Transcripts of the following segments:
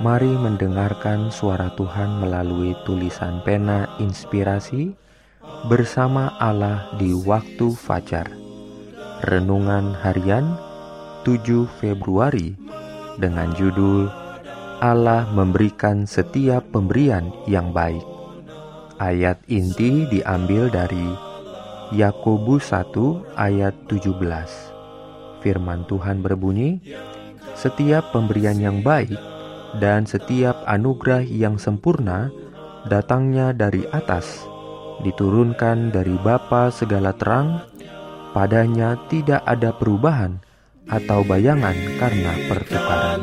Mari mendengarkan suara Tuhan melalui tulisan pena inspirasi bersama Allah di waktu fajar. Renungan harian 7 Februari dengan judul Allah memberikan setiap pemberian yang baik. Ayat inti diambil dari Yakobus 1 ayat 17. Firman Tuhan berbunyi, "Setiap pemberian yang baik dan setiap anugerah yang sempurna datangnya dari atas, diturunkan dari Bapa segala terang, padanya tidak ada perubahan atau bayangan karena pertukaran.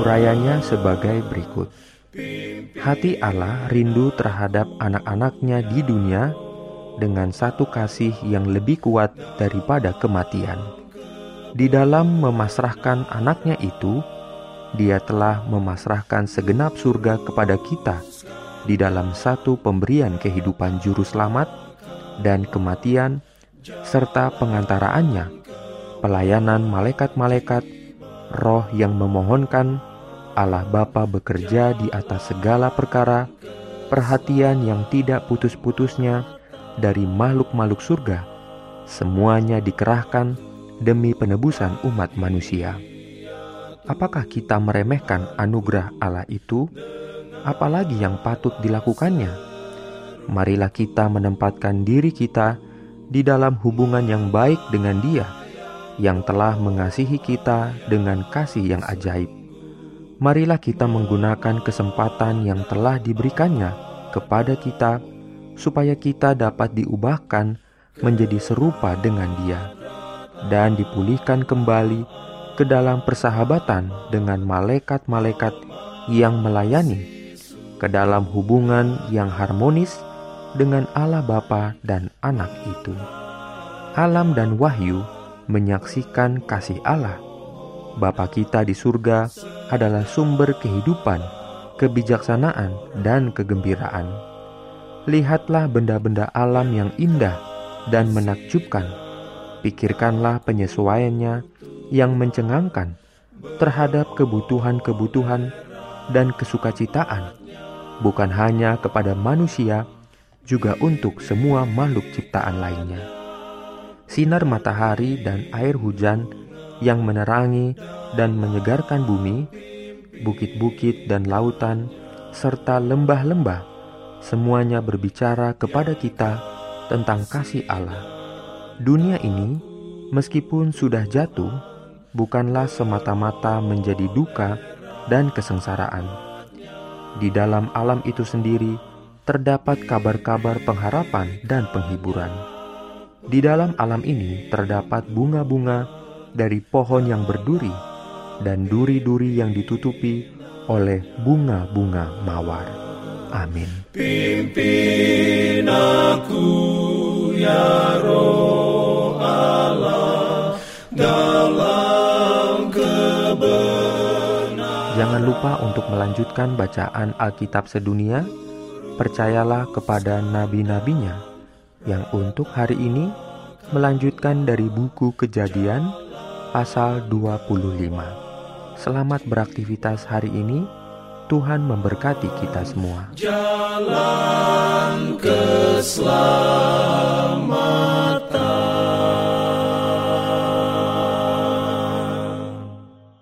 Urayanya sebagai berikut. Hati Allah rindu terhadap anak-anaknya di dunia dengan satu kasih yang lebih kuat daripada kematian. Di dalam memasrahkan anaknya itu, dia telah memasrahkan segenap surga kepada kita di dalam satu pemberian kehidupan juru selamat dan kematian serta pengantaraannya, pelayanan malaikat-malaikat, roh yang memohonkan Allah Bapa bekerja di atas segala perkara, perhatian yang tidak putus-putusnya dari makhluk-makhluk surga, semuanya dikerahkan demi penebusan umat manusia. Apakah kita meremehkan anugerah Allah itu? Apalagi yang patut dilakukannya? Marilah kita menempatkan diri kita di dalam hubungan yang baik dengan Dia, yang telah mengasihi kita dengan kasih yang ajaib. Marilah kita menggunakan kesempatan yang telah diberikannya kepada kita supaya kita dapat diubahkan menjadi serupa dengan Dia dan dipulihkan kembali ke dalam persahabatan dengan malaikat-malaikat yang melayani, ke dalam hubungan yang harmonis dengan Allah Bapa dan Anak itu. Alam dan wahyu menyaksikan kasih Allah. Bapa kita di surga adalah sumber kehidupan, kebijaksanaan, dan kegembiraan lihatlah benda-benda alam yang indah dan menakjubkan. Pikirkanlah penyesuaiannya yang mencengangkan terhadap kebutuhan-kebutuhan dan kesukacitaan, bukan hanya kepada manusia, juga untuk semua makhluk ciptaan lainnya. Sinar matahari dan air hujan yang menerangi dan menyegarkan bumi, bukit-bukit dan lautan, serta lembah-lembah semuanya berbicara kepada kita tentang kasih Allah. Dunia ini, meskipun sudah jatuh, bukanlah semata-mata menjadi duka dan kesengsaraan. Di dalam alam itu sendiri terdapat kabar-kabar pengharapan dan penghiburan. Di dalam alam ini terdapat bunga-bunga dari pohon yang berduri dan duri-duri yang ditutupi oleh bunga-bunga mawar. Amin. Pimpin aku ya roh Allah dalam kebenaran. Jangan lupa untuk melanjutkan bacaan Alkitab sedunia. Percayalah kepada nabi-nabinya yang untuk hari ini melanjutkan dari buku Kejadian pasal 25. Selamat beraktivitas hari ini. Tuhan memberkati kita semua. Jalan ke.